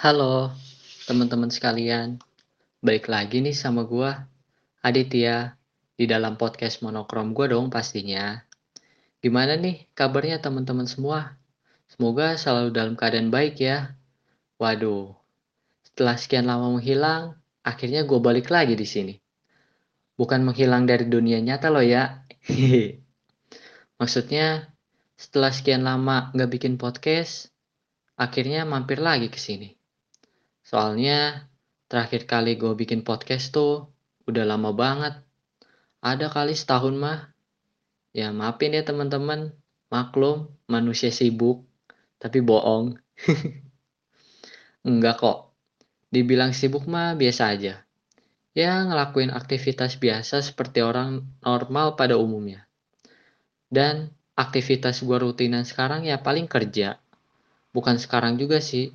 Halo, teman-teman sekalian. Balik lagi nih sama gua, Aditya, di dalam podcast monokrom gua dong pastinya. Gimana nih kabarnya teman-teman semua? Semoga selalu dalam keadaan baik ya. Waduh, setelah sekian lama menghilang, akhirnya gue balik lagi di sini. Bukan menghilang dari dunia nyata loh ya. Maksudnya, setelah sekian lama nggak bikin podcast, akhirnya mampir lagi ke sini. Soalnya, terakhir kali gue bikin podcast tuh udah lama banget. Ada kali setahun mah. Ya maafin ya teman-teman, maklum manusia sibuk, tapi bohong. Enggak kok. Dibilang sibuk mah biasa aja. Ya ngelakuin aktivitas biasa seperti orang normal pada umumnya. Dan aktivitas gue rutinan sekarang ya paling kerja. Bukan sekarang juga sih,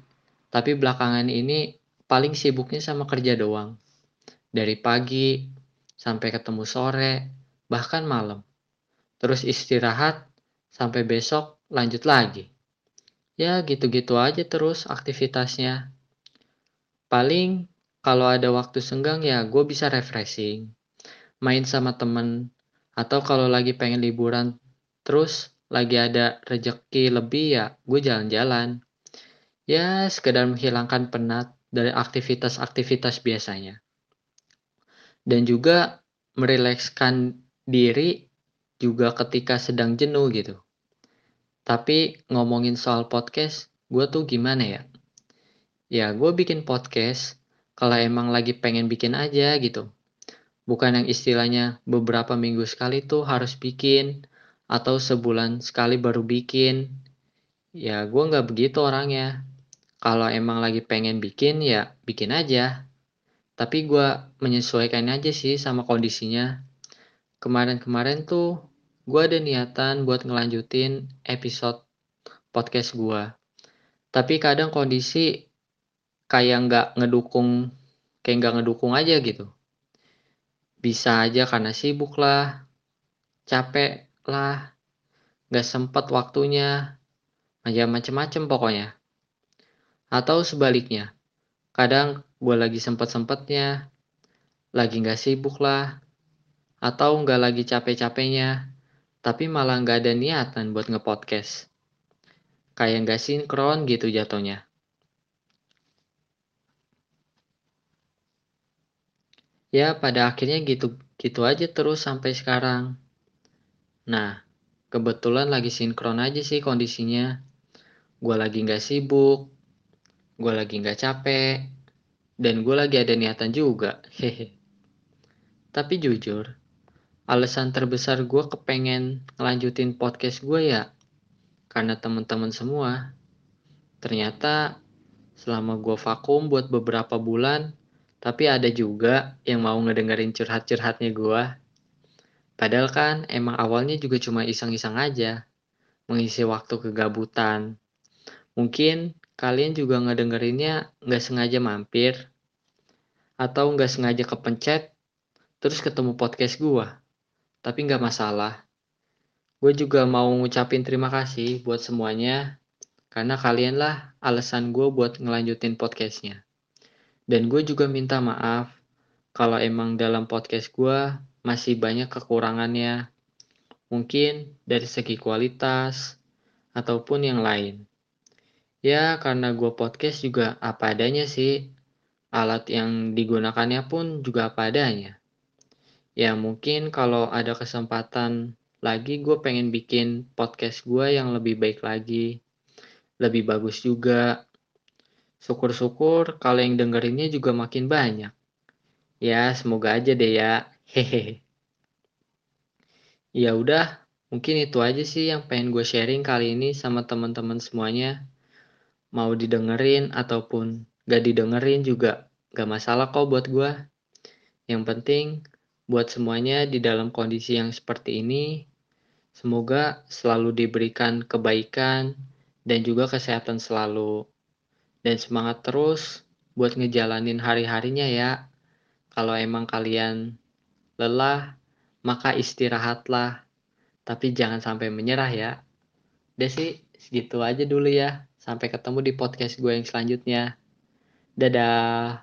tapi belakangan ini paling sibuknya sama kerja doang. Dari pagi sampai ketemu sore, bahkan malam. Terus istirahat sampai besok lanjut lagi. Ya gitu-gitu aja terus aktivitasnya. Paling kalau ada waktu senggang ya gue bisa refreshing. Main sama temen. Atau kalau lagi pengen liburan terus lagi ada rejeki lebih ya gue jalan-jalan. Ya sekedar menghilangkan penat dari aktivitas-aktivitas biasanya. Dan juga merilekskan diri juga ketika sedang jenuh gitu. Tapi ngomongin soal podcast, gue tuh gimana ya? Ya gue bikin podcast kalau emang lagi pengen bikin aja gitu. Bukan yang istilahnya beberapa minggu sekali tuh harus bikin atau sebulan sekali baru bikin. Ya gue nggak begitu orangnya. Kalau emang lagi pengen bikin ya bikin aja. Tapi gue menyesuaikan aja sih sama kondisinya. Kemarin-kemarin tuh gue ada niatan buat ngelanjutin episode podcast gue. Tapi kadang kondisi kayak nggak ngedukung, kayak nggak ngedukung aja gitu. Bisa aja karena sibuk lah, capek lah, nggak sempet waktunya, aja macem-macem pokoknya. Atau sebaliknya, kadang gue lagi sempet-sempetnya, lagi nggak sibuk lah, atau nggak lagi capek-capeknya, tapi malah nggak ada niatan buat ngepodcast. Kayak nggak sinkron gitu jatuhnya. Ya pada akhirnya gitu gitu aja terus sampai sekarang. Nah, kebetulan lagi sinkron aja sih kondisinya. Gue lagi nggak sibuk, gue lagi nggak capek, dan gue lagi ada niatan juga. Hehe. Tapi jujur, alasan terbesar gue kepengen ngelanjutin podcast gue ya karena teman-teman semua. Ternyata selama gue vakum buat beberapa bulan, tapi ada juga yang mau ngedengerin curhat-curhatnya gue. Padahal kan emang awalnya juga cuma iseng-iseng aja, mengisi waktu kegabutan. Mungkin kalian juga ngedengerinnya nggak sengaja mampir, atau nggak sengaja kepencet, terus ketemu podcast gue. Tapi nggak masalah. Gue juga mau ngucapin terima kasih buat semuanya, karena kalian lah alasan gue buat ngelanjutin podcastnya. Dan gue juga minta maaf kalau emang dalam podcast gue masih banyak kekurangannya. Mungkin dari segi kualitas ataupun yang lain. Ya karena gue podcast juga apa adanya sih. Alat yang digunakannya pun juga apa adanya. Ya mungkin kalau ada kesempatan lagi gue pengen bikin podcast gue yang lebih baik lagi. Lebih bagus juga Syukur-syukur kalau yang dengerinnya juga makin banyak. Ya, semoga aja deh ya. Hehehe. Ya udah, mungkin itu aja sih yang pengen gue sharing kali ini sama teman-teman semuanya. Mau didengerin ataupun gak didengerin juga gak masalah kok buat gue. Yang penting buat semuanya di dalam kondisi yang seperti ini, semoga selalu diberikan kebaikan dan juga kesehatan selalu dan semangat terus buat ngejalanin hari-harinya ya. Kalau emang kalian lelah, maka istirahatlah. Tapi jangan sampai menyerah ya. Udah sih, segitu aja dulu ya. Sampai ketemu di podcast gue yang selanjutnya. Dadah.